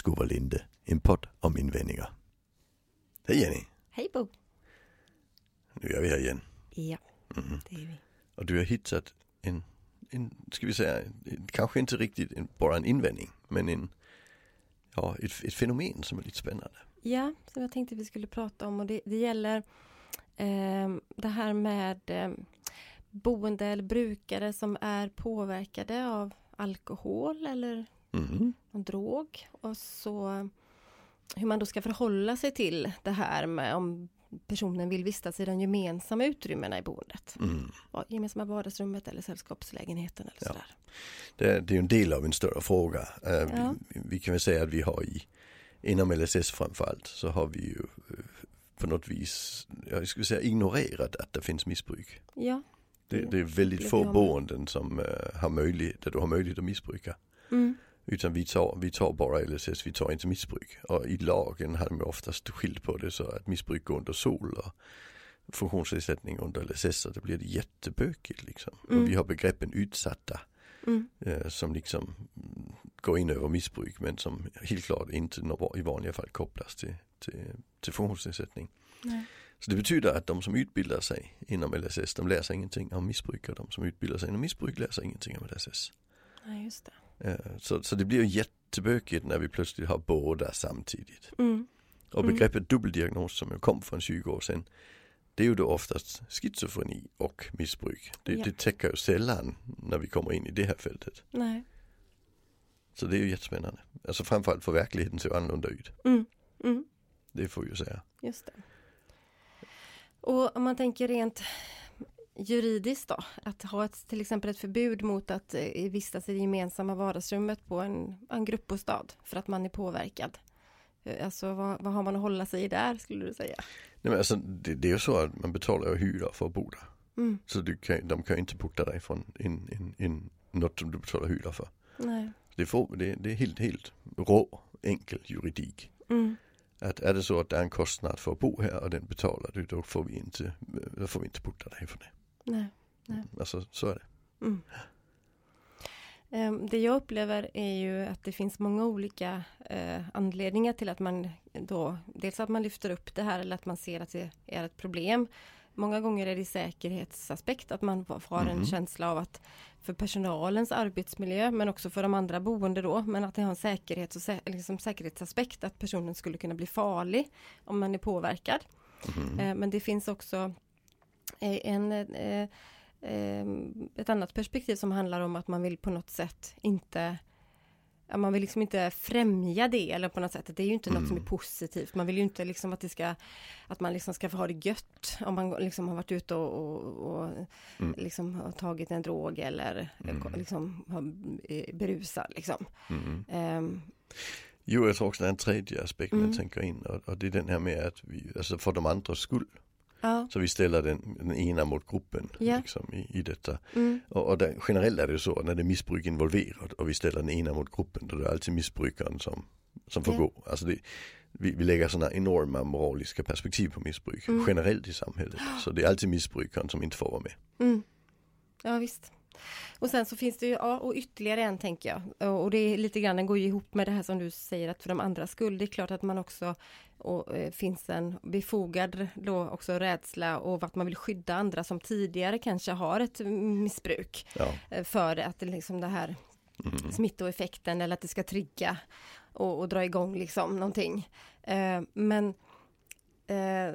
Och Linde, en podd om invändningar. Hej Jenny! Hej Bo! Nu är vi här igen. Ja, Mhm. det är vi. Och du har hittat en, en ska vi säga, en- kanske inte riktigt en, bara en invändning, men en, ja, ett, ett fenomen som är lite spännande. Ja, som jag tänkte vi skulle prata om och det, det gäller ehm, det här med ehm, boende eller brukare som är påverkade av alkohol eller Mhm. någon drog och så hur man då ska förhålla sig till det här med om personen vill vistas i de gemensamma utrymmena i boendet. Mm. Gemensamma vardagsrummet eller sällskapslägenheten eller Ja. sådär. Det, är- det är en del av en större fråga. Eh, Ja. vi, vi kan väl säga att vi har i, inom LSS framförallt, så har vi ju eh, på något vis, jag skulle säga ignorerat att det finns missbruk. Ja. Det, Mm. det är väldigt få boenden som eh, har möjlighet, där du har möjlighet att missbruka. Mm. Utan vi tar, vi tar bara LSS, vi tar inte missbruk. Och i lagen har de oftast skilt på det så att missbruk går under SOL och funktionsnedsättning under LSS och det blir det jättebökigt liksom. Mm. Och vi har begreppen utsatta Mm. eh, som liksom går in över missbruk men som helt klart inte i vanliga fall kopplas till, till, till funktionsnedsättning. Nej. Så det betyder att de som utbildar sig inom LSS, de lär sig ingenting om missbruk och de som utbildar sig inom missbruk lär sig ingenting om LSS. Nej, just det. Eh, Så, så det blir ju jättebökigt när vi plötsligt har båda samtidigt. Mm. Och Mm. begreppet dubbeldiagnos som ju kom för 20 år sedan, det är ju då oftast schizofreni och missbruk. Det, Ja. det täcker ju sällan när vi kommer in i det här fältet. Nej. Så det är ju jättespännande. Alltså framförallt för verkligheten ser ju annorlunda ut. Mm. Mm. Det får vi ju säga. Just det. Och om man tänker rent juridiskt då, att ha ett, till exempel ett förbud mot att eh, vistas i det gemensamma vardagsrummet på en, en gruppbostad för att man är påverkad. Eh, Alltså vad, vad har man att hålla sig i där skulle du säga? Nej, men alltså, det, det är ju så att man betalar hyra för att bo där. Mm. Så du kan, de kan ju inte porta dig från in, in, in, något som du betalar hyra för. Nej. Det, får, det, det är helt, helt rå, enkel juridik. Mm. Att är det så att det är en kostnad för att bo här och den betalar du, då får vi inte, då får vi inte porta dig för det. Nej. Nej. Alltså så är det. Mm. Ehm, Det jag upplever är ju att det finns många olika eh, anledningar till att man då, dels att man lyfter upp det här eller att man ser att det är ett problem. Många gånger är det säkerhetsaspekt, att man får en Mhm. känsla av att för personalens arbetsmiljö men också för de andra boende då, men att det har en säkerhets och sä- liksom säkerhetsaspekt att personen skulle kunna bli farlig om man är påverkad. Mhm. Eh, Men det finns också en, eh, eh, ett annat perspektiv som handlar om att man vill på något sätt inte man vill liksom inte främja det eller på något sätt. Det är ju inte något som är Mm. positivt. Man vill ju inte liksom att det ska att man liksom ska få ha det gött om man liksom har varit ute och, och, och Mm. liksom har tagit en drog eller Mm. liksom har eh, berusad liksom. Ehm, Jo, jag tror också det är en tredje aspekt Mm. man tänker in och, och det är den här med att vi, alltså för de andras skull. Ja. Så vi ställer den, den ena mot gruppen Ja. liksom, i, i detta. Mm. Och, och där, generellt är det så när det är missbruk involverat och vi ställer den ena mot gruppen då är det alltid missbrukaren som, som får Ja. gå. Alltså det, vi, vi lägger sådana enorma moraliska perspektiv på missbruk Mm. generellt i samhället. Så det är alltid missbrukaren som inte får vara med. Mm. Ja visst. Och sen så finns det ju, ja och ytterligare en tänker jag. Och det är lite grann, den går ju ihop med det här som du säger att för de andra skull. Det är klart att man också och, eh, finns en befogad då också rädsla och att man vill skydda andra som tidigare kanske har ett missbruk. Ja. eh, För att det liksom det här Mm. smittoeffekten eller att det ska trigga och, och dra igång liksom någonting. Eh, men, eh,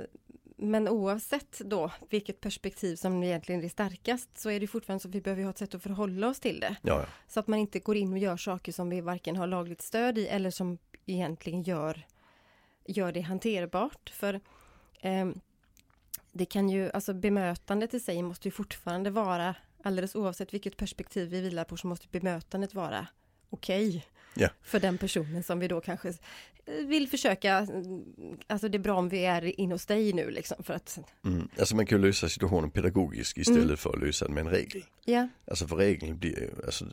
men oavsett då vilket perspektiv som egentligen är starkast så är det fortfarande så att vi behöver ha ett sätt att förhålla oss till det. Ja, ja. Så att man inte går in och gör saker som vi varken har lagligt stöd i eller som egentligen gör, gör det hanterbart. För ehm, det kan ju, alltså bemötandet i sig måste ju fortfarande vara, alldeles oavsett vilket perspektiv vi vilar på så måste bemötandet vara okej. Ja. För den personen som vi då kanske eh, vill försöka, mm, alltså det är bra om vi är in hos dig nu liksom för att, Mm. Alltså man kan ju lösa situationen pedagogiskt istället Mm. för att lösa den med en regel. ja, Alltså för regeln blir alltså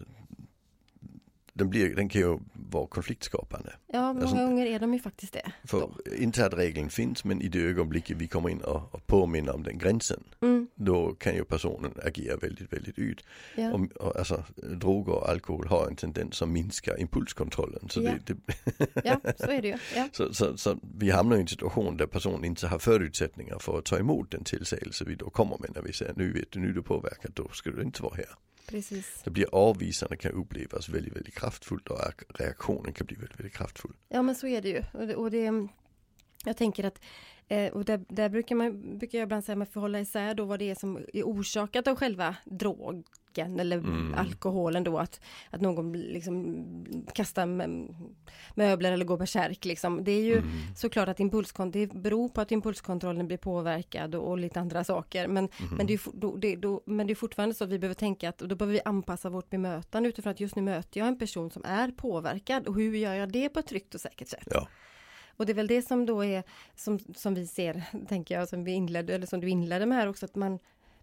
den, blir, den kan ju vara konfliktskapande. Ja, många Alltså- gånger är de ju faktiskt det. För Då. att regeln finns men i det ögonblicket vi kommer in och, och påminner om den gränsen Mm, då kan ju personen agera väldigt, väldigt ut. ja. Och, och, alltså, droger och alkohol har en tendens att minska impulskontrollen. Så, Ja. det, det, ja, så är det ju. Ja. så, så, så vi hamnar i en situation där personen inte har förutsättningar för att ta emot den tillsägelse vi då kommer med när vi säger nu vet du, nu är du påverkad, då ska du inte vara här. Precis. Det blir avvisande kan upplevas väldigt, väldigt kraftfullt och reaktionen kan bli väldigt, väldigt kraftfull. Ja men så är det ju. Och det, och det jag tänker att eh, och där, där brukar, man, brukar jag ibland säga att man får hålla isär då vad det är som är orsakat av själva drogen eller Mm. alkoholen då att, att någon liksom kastar mö- möbler eller går bärsärk liksom. Det är ju Mm. såklart att impulskon det beror på att impulskontrollen blir påverkad och, och lite andra saker. Men, Mhm. men, det är, då, det, då, men det är fortfarande så att vi behöver tänka att och då behöver vi anpassa vårt bemötande utifrån att just nu möter jag en person som är påverkad och hur gör jag det på ett tryggt och säkert sätt? Ja. Och det är väl det som då är som, som vi ser, tänker jag, som vi inledde, eller som du inledde med här också, att man,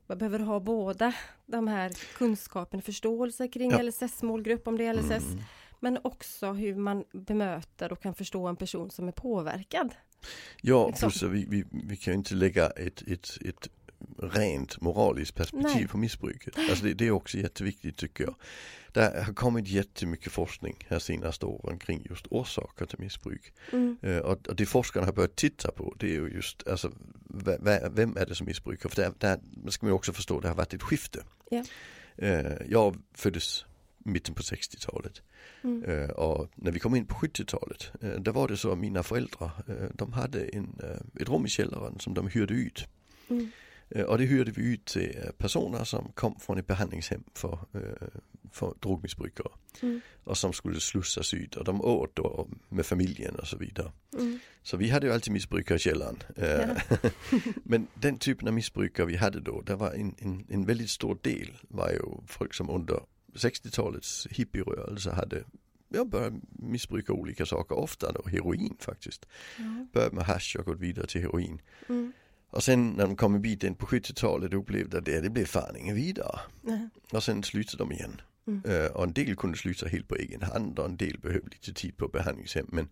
man behöver ha båda de här kunskapen, förståelse kring Ja. LSS-målgrupp om det är LSS, Mm. men också hur man bemöter och kan förstå en person som är påverkad. Ja, Liksom. plus vi, vi, vi kan ju inte lägga ett, ett, ett rent moraliskt perspektiv Nej. på missbruket. Alltså det, det är också jätteviktigt tycker jag. Det har kommit jättemycket forskning här senaste åren kring just orsaker till missbruk. Mm. Eh, Och, och det forskarna har börjat titta på det är ju just alltså, vem är det som missbrukar? För där, där ska man också förstå, det har varit ett skifte. Eh, Jag föddes mitten på 60-talet Mm. Eh, och när vi kom in på 70-talet, eh, där var det så att mina föräldrar, de hade en, ett rum i källaren som de hyrde ut. Mm. Och det hyrde vi ut till eh, personer som kom från ett behandlingshem för, eh, för drogmissbrukare. Mm. Och som skulle slussas ut och de åt då med familjen och så vidare. Mm. Så vi hade ju alltid missbrukare i källaren. Eh, Men den typen av missbrukare vi hade då, det var en, en, en väldigt stor del var ju folk som under 60-talets hippierörelse hade ja, börjat missbruka olika saker, ofta då heroin faktiskt. Ja. Börjat med hasch och gått vidare till heroin. Mm. Och sen när de kom en bit in på 70-talet upplevde att det, det blev fan ingen vidare. Nej. Och sen slutade de igen. Mm. Eh, och en del kunde sluta helt på egen hand och en del behövde lite tid på behandlingshem. Men,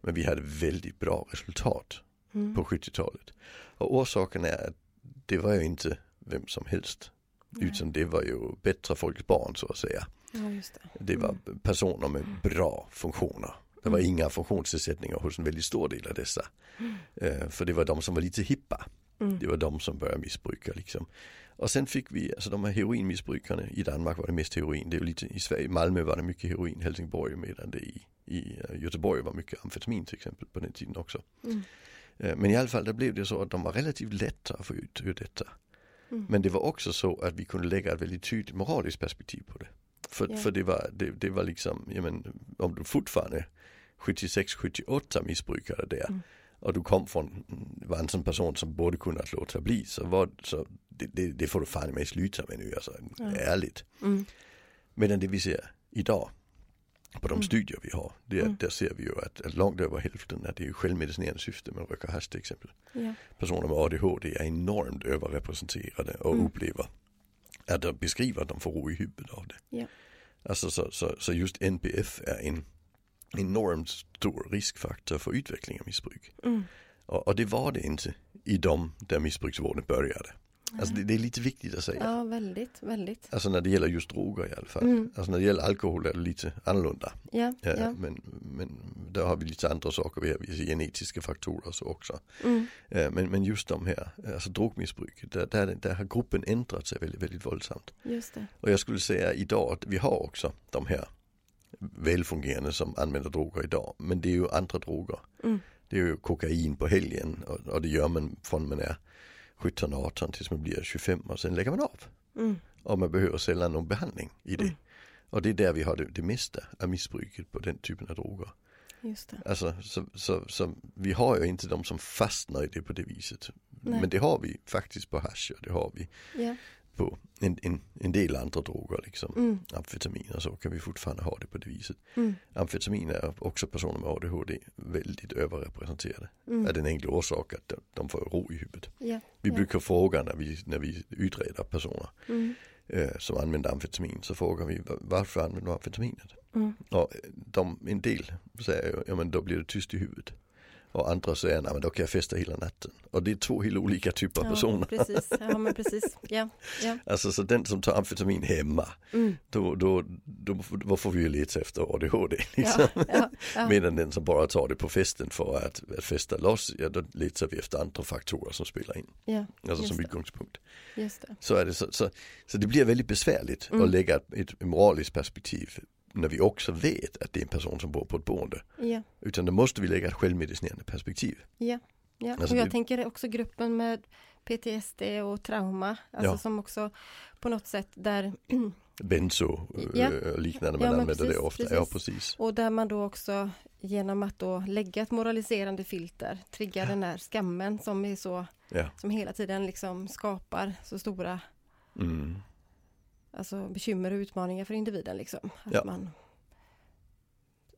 men vi hade väldigt bra resultat Mm. på 70-talet. Och orsaken är att det var ju inte vem som helst. Nej. Utan det var ju bättre folks barn så att säga. Ja, det. Det var personer med bra funktioner. Det var Mm. inga funktionsnedsättningar hos en väldigt stor del av dessa. Mm. Eh, för det var de som var lite hippa. Mm. Det var de som började missbruka liksom. Och sen fick vi, alltså de här heroinmissbrukarna, i Danmark var det mest heroin, det är lite, i Sverige, Malmö var det mycket heroin, Helsingborg medan det i, i eh, Göteborg var mycket amfetamin till exempel på den tiden också. Mm. Eh, Men i alla fall, det blev det så att de var relativt lätta att få ut ur detta. Mm. Men det var också så att vi kunde lägga ett väldigt tydligt moraliskt perspektiv på det. För, Ja. för det, var, det, det var liksom, ja men, om du fortfarande 76-78 missbrukare där Mm. och du kom från, var en sån person som borde kunnat låta bli så, var, så det, det, det får du fan med sluta med nu alltså, Ja. ärligt. Mm. Medan det vi ser idag på de Mm. studier vi har, det Mm. där ser vi ju att, att långt över hälften att det är självmedicinerande syfte med röka hasch till exempel. Ja. Personer med ADHD är enormt överrepresenterade och Mm. upplever att de beskriver att de får ro i huvudet av det. Ja. Alltså så, så, så just NPF är en enormt stor riskfaktor för utveckling av missbruk. Mm. Och, och det var det inte i de där missbruksvården började. Alltså det, det är lite viktigt att säga. Ja, väldigt, väldigt. Alltså när det gäller just droger i alla fall. Mm. Alltså när det gäller alkohol är det lite annorlunda. Ja, Ja, ja. Men, men där har vi lite andra saker, vi har vissa genetiska faktorer så också. Mm. Eh, Men, men just de här, alltså drogmissbruket, där, där, där har gruppen ändrat sig väldigt, väldigt våldsamt. Just det. Och jag skulle säga idag att vi har också de här välfungerande som använder droger idag. Men det är ju andra droger. Mm. Det är ju kokain på helgen och, och det gör man från man är 17-18 tills man blir 25 och sen lägger man av. Mm. Och man behöver sällan någon behandling i det. Mm. Och det är där vi har det, det mesta av missbruket på den typen av droger. Just det. Alltså så, så, så vi har ju inte de som fastnar i det på det viset. Nej. Men det har vi faktiskt på hasch och det har vi Ja. På en, en, en del andra droger liksom. Mm. Amfetamin och så kan vi fortfarande ha det på det viset. Mm. Amfetamin är också personer med ADHD väldigt överrepresenterade. Mm. Är den enkla orsak att de, får ro i huvudet. Ja. Vi Ja. brukar fråga när vi, när vi utreder personer. Mm. eh, som använder amfetamin så frågar vi varför använder du amfetaminet? Mm. Och de, en del säger ja men då blir det tyst i huvudet. Och andra säger nej men då kan jag festa hela natten. Och det är två helt olika typer av Ja, personer. precis. Ja, men precis. Ja, ja. Alltså så den som tar amfetamin hemma, Mm. då, då, då, då får vi ju leta efter ADHD. Liksom. Ja, ja, ja. Medan den som bara tar det på festen för att, att festa loss, ja då letar vi efter andra faktorer som spelar in. ja, Alltså som det. utgångspunkt. just det. Så, är det så, så, så det blir väldigt besvärligt Mm. att lägga ett moraliskt perspektiv när vi också vet att det är en person som bor på ett boende. Ja, Utan då måste vi lägga ett självmedicinerande perspektiv. ja. ja. Alltså och jag det- tänker också gruppen med PTSD och trauma, alltså Ja. som också på något sätt där Benzo Ja. eh, liknande, Ja, man men använder det precis, ofta. precis. Ja precis. Och där man då också genom att då lägga ett moraliserande filter triggar den här skammen som är så Ja. som hela tiden liksom skapar så stora Mm. Alltså bekymmer och utmaningar för individen liksom. Att Ja. man...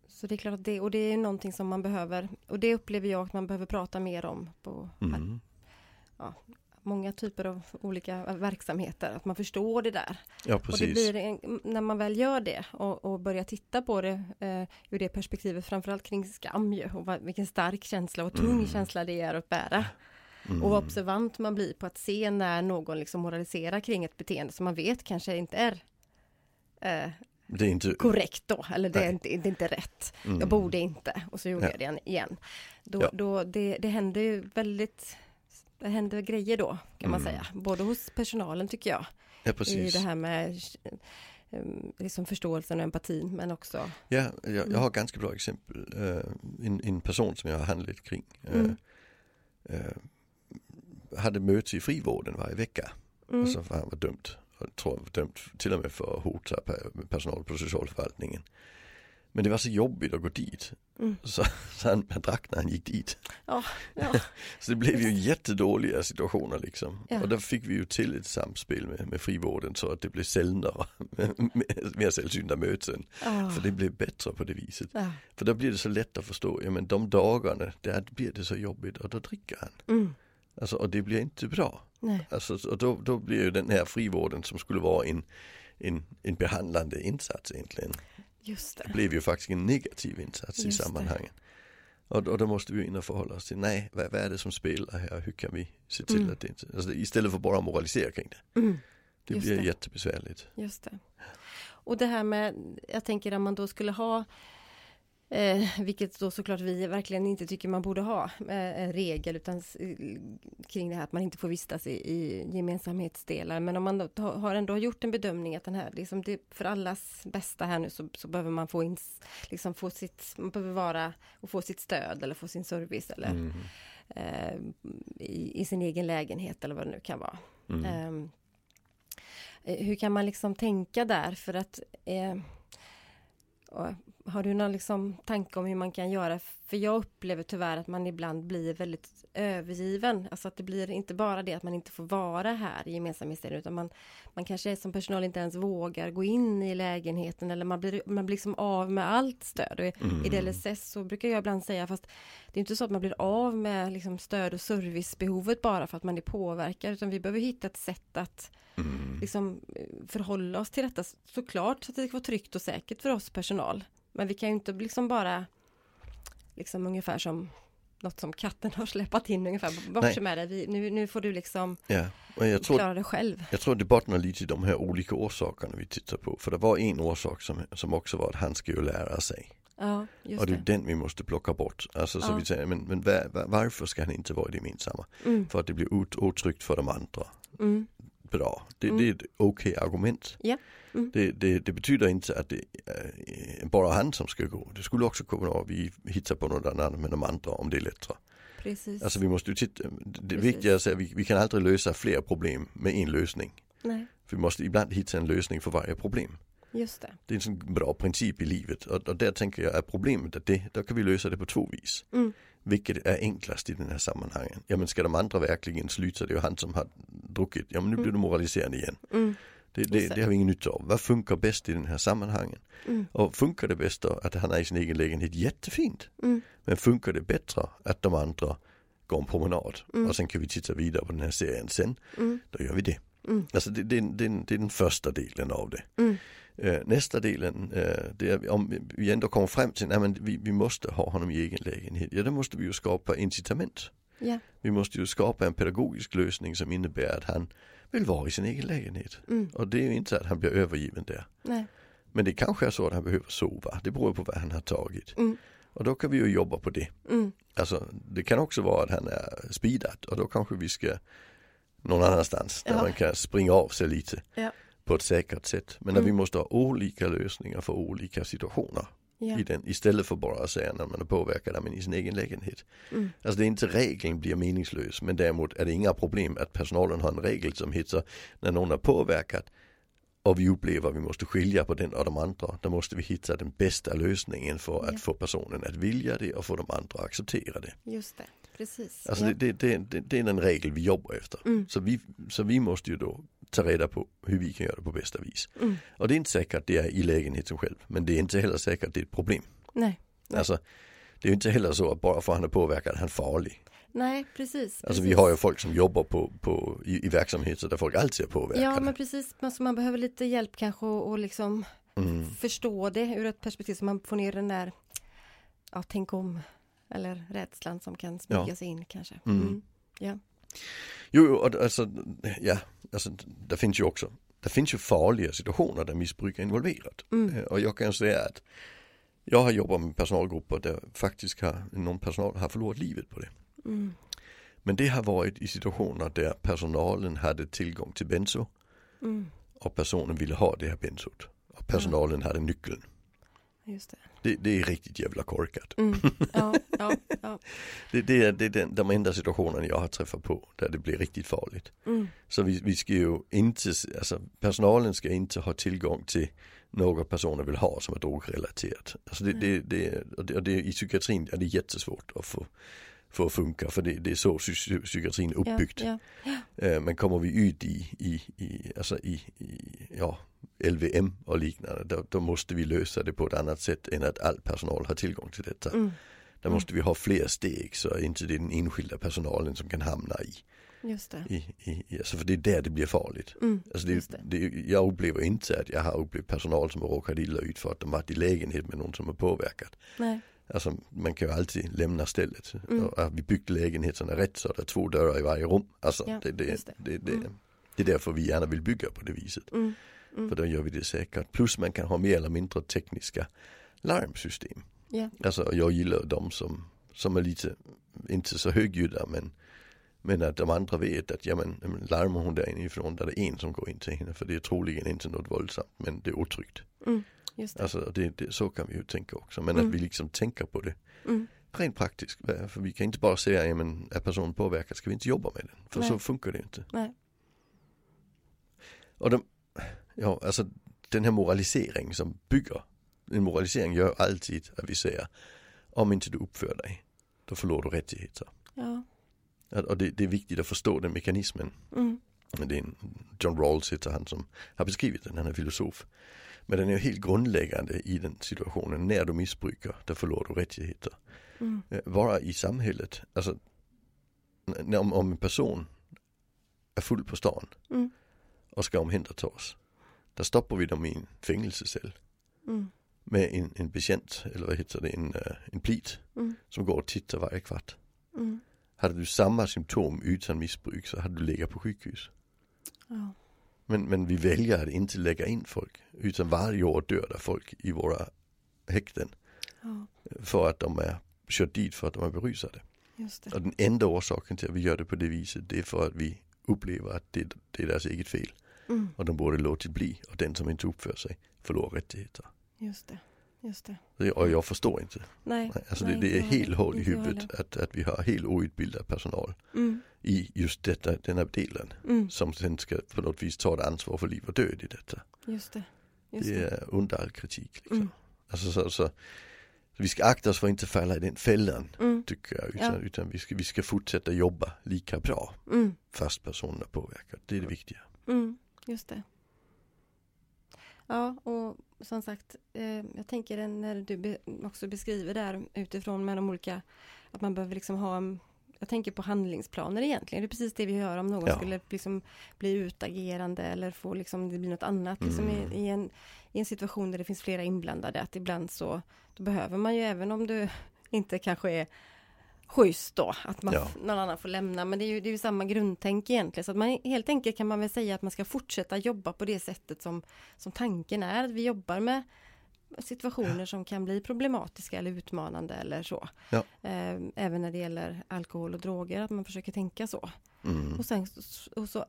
Så det är klart att det, och det är någonting som man behöver, och det upplever jag att man behöver prata mer om på Mm. många typer av olika verksamheter, att man förstår det där. Ja Och det blir, en, när man väl gör det och, och börjar titta på det eh, ur det perspektivet, framförallt kring skam ju, och vad, vilken stark känsla och tung Mm. känsla det är att bära. Mm. Och vad observant man blir på att se när någon liksom moraliserar kring ett beteende som man vet kanske inte är eh, Det är inte... korrekt då, eller det är, inte, det är inte rätt. Mm. Jag borde inte, och så gjorde Ja. jag det igen. Då, Ja. då, det, det händer ju väldigt det händer grejer då, kan man Mm. säga. Både hos personalen tycker jag, Ja i precis. det här med eh, liksom förståelsen och empatin, men också Ja, jag, Mm. jag har ett ganska bra exempel. Eh, en, en person som jag har handlat kring. eh, Mm. eh, hade möte i frivården varje vecka. mm, Alltså tror han var dömd till och med för att hota pe- personal på socialförvaltningen. Men det var så jobbigt att gå dit. Mm. Så, så han, han drack när han gick dit. ja, ja, Så det blev ju jättedåliga situationer liksom. Ja. Och där fick vi ju till ett samspel med, med frivården så att det blev med- mer sällsynta möten. ja, För det blev bättre på det viset. För då blir det så lätt att förstå, ja men de dagarna, där blir det så jobbigt och då dricker han. mm, Alltså, och det blir inte bra. nej, Alltså, och då, då blir ju den här frivården som skulle vara en, en, en behandlande insats egentligen, just det. blev ju faktiskt en negativ insats i Just det. sammanhanget. Och, och då måste vi in och förhålla oss till, nej, vad, vad är det som spelar här, hur kan vi se till Mm. att det inte, alltså, istället för bara moralisera kring det. Mm. Det blir det. jättebesvärligt. Just det. Och det här med, jag tänker om man då skulle ha Eh, vilket då såklart vi verkligen inte tycker man borde ha eh, en regel utan s- kring det här att man inte får vistas i, i gemensamhetsdelar. Men om man då ta- har ändå gjort en bedömning att den här, liksom det, för allas bästa här nu så, så behöver man få, in, liksom få sitt, man behöver vara och få sitt stöd eller få sin service eller Mm. eh, i, i sin egen lägenhet eller vad det nu kan vara. Mm. Ehm, eh, hur kan man liksom tänka där för att eh, och har du någon liksom tanke om hur man kan göra? För jag upplever tyvärr att man ibland blir väldigt övergiven. Alltså att det blir inte bara det att man inte får vara här i gemensamhetsdelen utan man, man kanske som personal inte ens vågar gå in i lägenheten eller man blir, man blir liksom av med allt stöd. Och i- Mm. I DLSS så brukar jag ibland säga fast det är inte så att man blir av med liksom stöd och servicebehovet bara för att man är påverkad utan vi behöver hitta ett sätt att Mm. liksom eh, förhålla oss till detta såklart så att det ska vara tryggt och säkert för oss personal. Men vi kan ju inte liksom bara liksom ungefär som något som katten har släpat in ungefär. Bort Nej. med det, vi, nu, nu får du liksom Ja, och jag tror, klara det själv. jag tror det bottnar lite i de här olika orsakerna vi tittar på. För det var en orsak som, som också var att han ska ju lära sig. Ja, just och det är den vi måste plocka bort. Alltså så Ja. vi säger, men, men var, var, varför ska han inte vara det gemensamma? Mm, För att det blir ot- otryggt för de andra. mm, Bra, det, Mm. det är ett okej argument. Ja. Mm. Det, det, det betyder inte att det är bara han som ska gå. Det skulle också kunna vara att vi hittar på något annat med de andra om det är lättare. precis. Alltså vi måste ju titta, det Precis. viktiga är att vi, vi kan aldrig lösa fler problem med en lösning. Nej, vi måste ibland hitta en lösning för varje problem. just det. Det är en sån bra princip i livet och, och där tänker jag är problemet att det, då kan vi lösa det på två vis. Mm, Vilket är enklast i den här sammanhangen? Ja men ska de andra verkligen sluta? Det är ju han som har druckit. Ja men nu blir Mm. du moraliserande igen. mm, Det, det, det. det har vi ingen nytta av. Vad funkar bäst i den här sammanhangen? mm, Och funkar det bäst då att han är i sin egen lägenhet? Jättefint. mm, Men funkar det bättre att de andra går en promenad Mm. och sen kan vi titta vidare på den här serien sen? mm. Då gör vi det. Mm. Alltså det, det, det, det är den första delen av det. Eh, nästa delen, eh, det är om vi ändå kommer fram till att vi, vi måste ha honom i egen lägenhet. Ja, då måste vi ju skapa incitament. Ja. Vi måste ju skapa en pedagogisk lösning som innebär att han vill vara i sin egen lägenhet. Mm. Och det är ju inte att han blir övergiven där. Nej. Men det kanske är så att han behöver sova. Det beror på vad han har tagit. Mm. Och då kan vi ju jobba på det. Mm. Alltså det kan också vara att han är speedad och då kanske vi ska någon annanstans där Ja. man kan springa av sig lite Ja. På ett säkert sätt. Men Mm. vi måste ha olika lösningar för olika situationer Ja. i den, istället för bara att säga när man är påverkad i sin egen lägenhet. Mm. Alltså det är inte regeln blir meningslös men däremot är det inga problem att personalen har en regel som heter när någon är påverkad och vi upplever att vi måste skilja på den och de andra. Då måste vi hitta den bästa lösningen för Ja. att få personen att vilja det och få de andra att acceptera det. Just det, precis. Alltså ja. det, det, det, det är den regel vi jobbar efter. Mm. Så, vi, så vi måste ju då ta reda på hur vi kan göra det på bästa vis. Mm. Och det är inte säkert att det är i lägenheten själv men det är inte heller säkert att det är ett problem. Nej. Nej. Alltså det är inte heller så att bara för att han är påverkad han är farlig. Nej, precis. Alltså precis. vi har ju folk som jobbar på, på, i, i verksamheter där folk alltid är påverkade. Ja, men precis. Alltså man behöver lite hjälp kanske och, och liksom mm. förstå det ur ett perspektiv så man får ner den där, ja, tänk om, eller rädslan som kan smyga Ja. sig in kanske. Mm. Ja. Jo, och alltså, ja, alltså det finns ju också, det finns ju farliga situationer där missbruk är involverat. Mm. Och jag kan säga att jag har jobbat med personalgrupper där faktiskt har, någon personal har förlorat livet på det. Mm. Men det har varit i situationer där personalen hade tillgång till benzo Mm. och personen ville ha det här benzot. Och personalen hade nyckeln. Just det. Det, det är riktigt jävla korkat. Mm. Ja, ja, ja. Det, det, är, det är den, de enda situationerna jag har träffat på där det blir riktigt farligt. Mm. Så vi, vi ska ju inte, alltså personalen ska inte ha tillgång till något personer vill ha som är drogrelaterat. Alltså det, det, det, och det, och det, i psykiatrin är det jättesvårt att få, få att funka för det, det är så psy- psykiatrin är Ja, uppbyggt. ja. Eh, Men kommer vi ut i, i, i, alltså i, i ja, LVM och liknande då, då måste vi lösa det på ett annat sätt än att all personal har tillgång till detta. Mm. Där måste vi ha fler steg så inte det är den enskilda personalen som kan hamna i, Just det. i, i, alltså för det är där det blir farligt. Mm. Alltså det, det. det. jag upplever inte att jag har upplevt personal som har råkat illa ut för att de varit i lägenhet med någon som är påverkad. Nej. Alltså man kan ju alltid lämna stället. Mm. Och vi byggt lägenheterna rätt så är det två dörrar i varje rum. Alltså Ja, det, det, det. det. Mm. det, är därför vi gärna vill bygga på det viset. Mm. För då gör vi det säkert. Plus man kan ha mer eller mindre tekniska larmsystem. Ja. Alltså jag gillar de som, som är lite, inte så högljudda men men att de andra vet att ja, men larmar hon där inifrån där det är en som går in till henne för det är troligen inte något våldsamt men det är otryggt. Mm. Just det. Alltså det, det, så kan vi ju tänka också men Mm. att vi liksom tänker på det Mm. rent praktiskt. För vi kan inte bara säga ja, men är personen påverkad ska vi inte jobba med den. För Nej. så funkar det inte. Nej. Och de, ja, alltså den här moralisering som bygger, en moralisering gör alltid att vi säger om inte du uppför dig, då förlorar du rättigheter. Ja. Att- Och det, det är viktigt att förstå den mekanismen. Mm. Det är en, John Rawls heter han som har beskrivit den, han är filosof. Men den är helt grundläggande i den situationen, när du missbrukar, då förlorar du rättigheter. Mm. Eh, Vara i samhället, alltså när, om, om en person är full på stan Mm. och ska omhändertas. Där stoppar vi dem i en fängelsecell Mm. med en, en betjänt, eller vad heter det, en, eh, en plit Mm. som går och tittar varje kvart. Mm. Hade du samma symptom utan missbruk så hade du legat på sjukhus. Ja. Men, men vi väljer att inte lägga in folk utan varje år dör där folk i våra häkten ja. för att de är kört dit för att de är berusade. Och den enda orsaken till att vi gör det på det viset det är för att vi upplever att det, det är deras eget fel Mm. och de borde låtit bli och den som inte uppför sig förlorar rättigheter. Just det. Just det. Och jag förstår inte. Nej. Alltså Nej, det, det är helt hål i huvudet att, att vi har helt outbildad personal Mm. i just detta, den här delen Mm. som sen ska på något vis ta ett ansvar för liv och död i detta. Just det. Just Det är under all kritik. Liksom. Mm. Alltså, så, så, vi ska akta oss för att inte falla i den fällan Mm. tycker jag. Utan, Ja. utan vi, ska, vi ska fortsätta jobba lika bra Mm. fast personen är påverkad. Det är det viktiga. Mm. Just det. Ja, och som sagt, eh, jag tänker när du be, också beskriver där utifrån med de olika, att man behöver liksom ha en, jag tänker på handlingsplaner egentligen. Det är precis det vi gör om någon Ja. skulle liksom bli utagerande eller få liksom, det blir något annat liksom Mm. i, i, en, i en situation där det finns flera inblandade. Att ibland så, då behöver man ju även om du inte kanske är schysst då, att man, Ja. någon annan får lämna. Men det är ju, det är ju samma grundtänk egentligen. Så att man helt enkelt kan man väl säga att man ska fortsätta jobba på det sättet som, som tanken är. Att vi jobbar med situationer som kan bli problematiska eller utmanande eller så. Ja. Eh, även när det gäller alkohol och droger, att man försöker tänka så. Mm. Och sen och så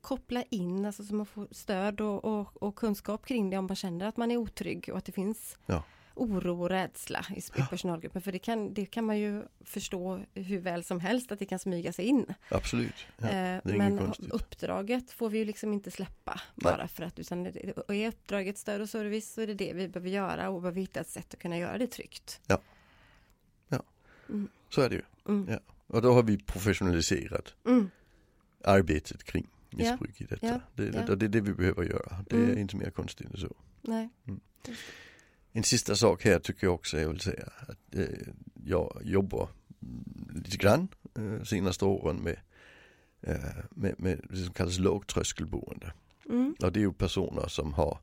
koppla in, alltså så man får stöd och, och, och kunskap kring det om man känner att man är otrygg och att det finns Ja. Oro och rädsla i, i personalgruppen. För det kan, det kan man ju förstå hur väl som helst att det kan smyga sig in. Absolut. Ja. Eh, men uppdraget får vi ju liksom inte släppa bara för att utan är uppdraget stöd och service så är det det vi behöver göra och behöver hitta ett sätt att kunna göra det tryggt. Så är det ju. Mm. Ja. Och då har vi professionaliserat Mm. arbetet kring missbruk i detta. Ja. Det, Ja. det är det vi behöver göra. Det är Mm. inte mer konstigt än så. Nej. En sista sak här tycker jag också jag vill säga att eh, jag jobbar lite grann eh, senaste åren med, eh, med, med det som kallas lågtröskelboende. Mm. Och det är ju personer som har,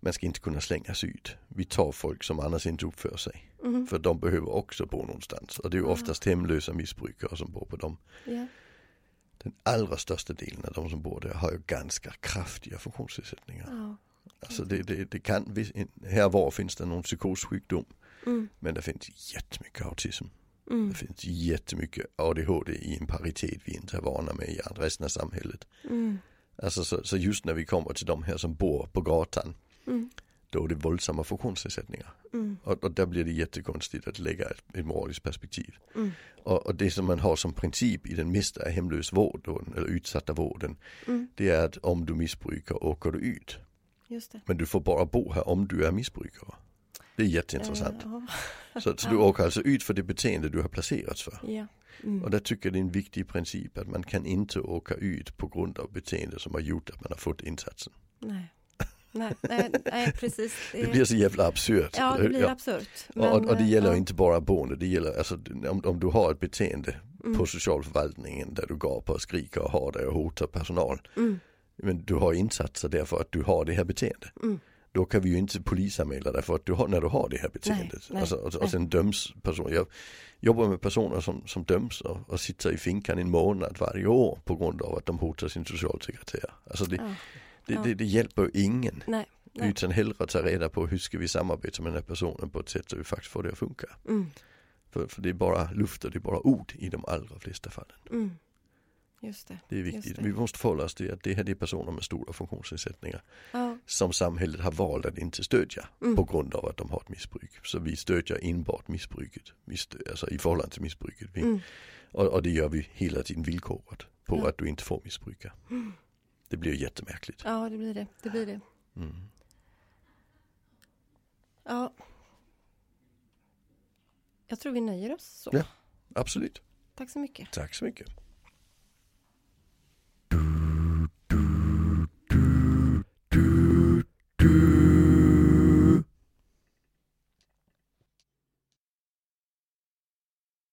man ska inte kunna slängas ut. Vi tar folk som annars inte uppför sig. Mm. För de behöver också bo någonstans. Och det är ju oftast hemlösa missbrukare som bor på dem. Ja. Den allra största delen av de som bor där har ju ganska kraftiga funktionsnedsättningar. Ja. Alltså det, det, det kan, här var finns det någon psykossjukdom. Mm. Men det finns jättemycket autism. Mm. Det finns jättemycket ADHD i en paritet vi inte är vana med i resten av samhället. Mm. Alltså så, så just när vi kommer till de här som bor på gatan, Mm. då är det våldsamma funktionsnedsättningar. Mm. Och, och där blir det jättekonstigt att lägga ett, ett moraliskt perspektiv. Mm. Och, och det som man har som princip i den mesta hemlösvården eller utsatta vården, Mm. det är att om du missbrukar åker du ut. Just det. Men du får bara bo här om du är missbrukare. Det är jätteintressant. Ja. Så, så du åker alltså ut för det beteende du har placerats för. ja. Mm. Och där tycker jag det är en viktig princip att man kan inte åka ut på grund av beteende som har gjort att man har fått insatsen. Nej. Nej, nej, nej, precis. Det blir så jävla absurt. Ja, det blir Ja. absurt. Och, och, och det gäller ja. inte bara boende, det gäller alltså om, om du har ett beteende Mm. på socialförvaltningen där du gapar och skriker och har det och hotar personal. Mm. Men du har insatser därför att du har det här beteendet. Mm. Då kan vi ju inte polisanmäla dig för att du har, när du har det här beteendet. nej, alltså, och, och sen döms personer. Jag jobbar med personer som, som döms och, och sitter i finkan en månad varje år på grund av att de hotar sin socialsekreterare. Alltså det, Ja. det, ja. det, det hjälper ingen. Nej. Nej. Utan hellre ta reda på hur ska vi samarbeta med den här personen på ett sätt så vi faktiskt får det att funka. Mm. För, för det är bara luft och det är bara ord i de allra flesta fallen. Mm. Just det. Det är viktigt. det. Vi måste förhålla oss till att det här är personer med stora funktionsnedsättningar Ja. som samhället har valt att inte stödja Mm. på grund av att de har ett missbruk. Så vi stödjer enbart missbruket, alltså i förhållande till missbruket. Vi, Mm. och, och det gör vi hela tiden villkorat på Ja. att du inte får missbruka. Det blir jättemärkligt. ja, det blir det. Det blir det. Mm. Ja. Jag tror vi nöjer oss så. Ja. Absolut. Tack så mycket. Tack så mycket.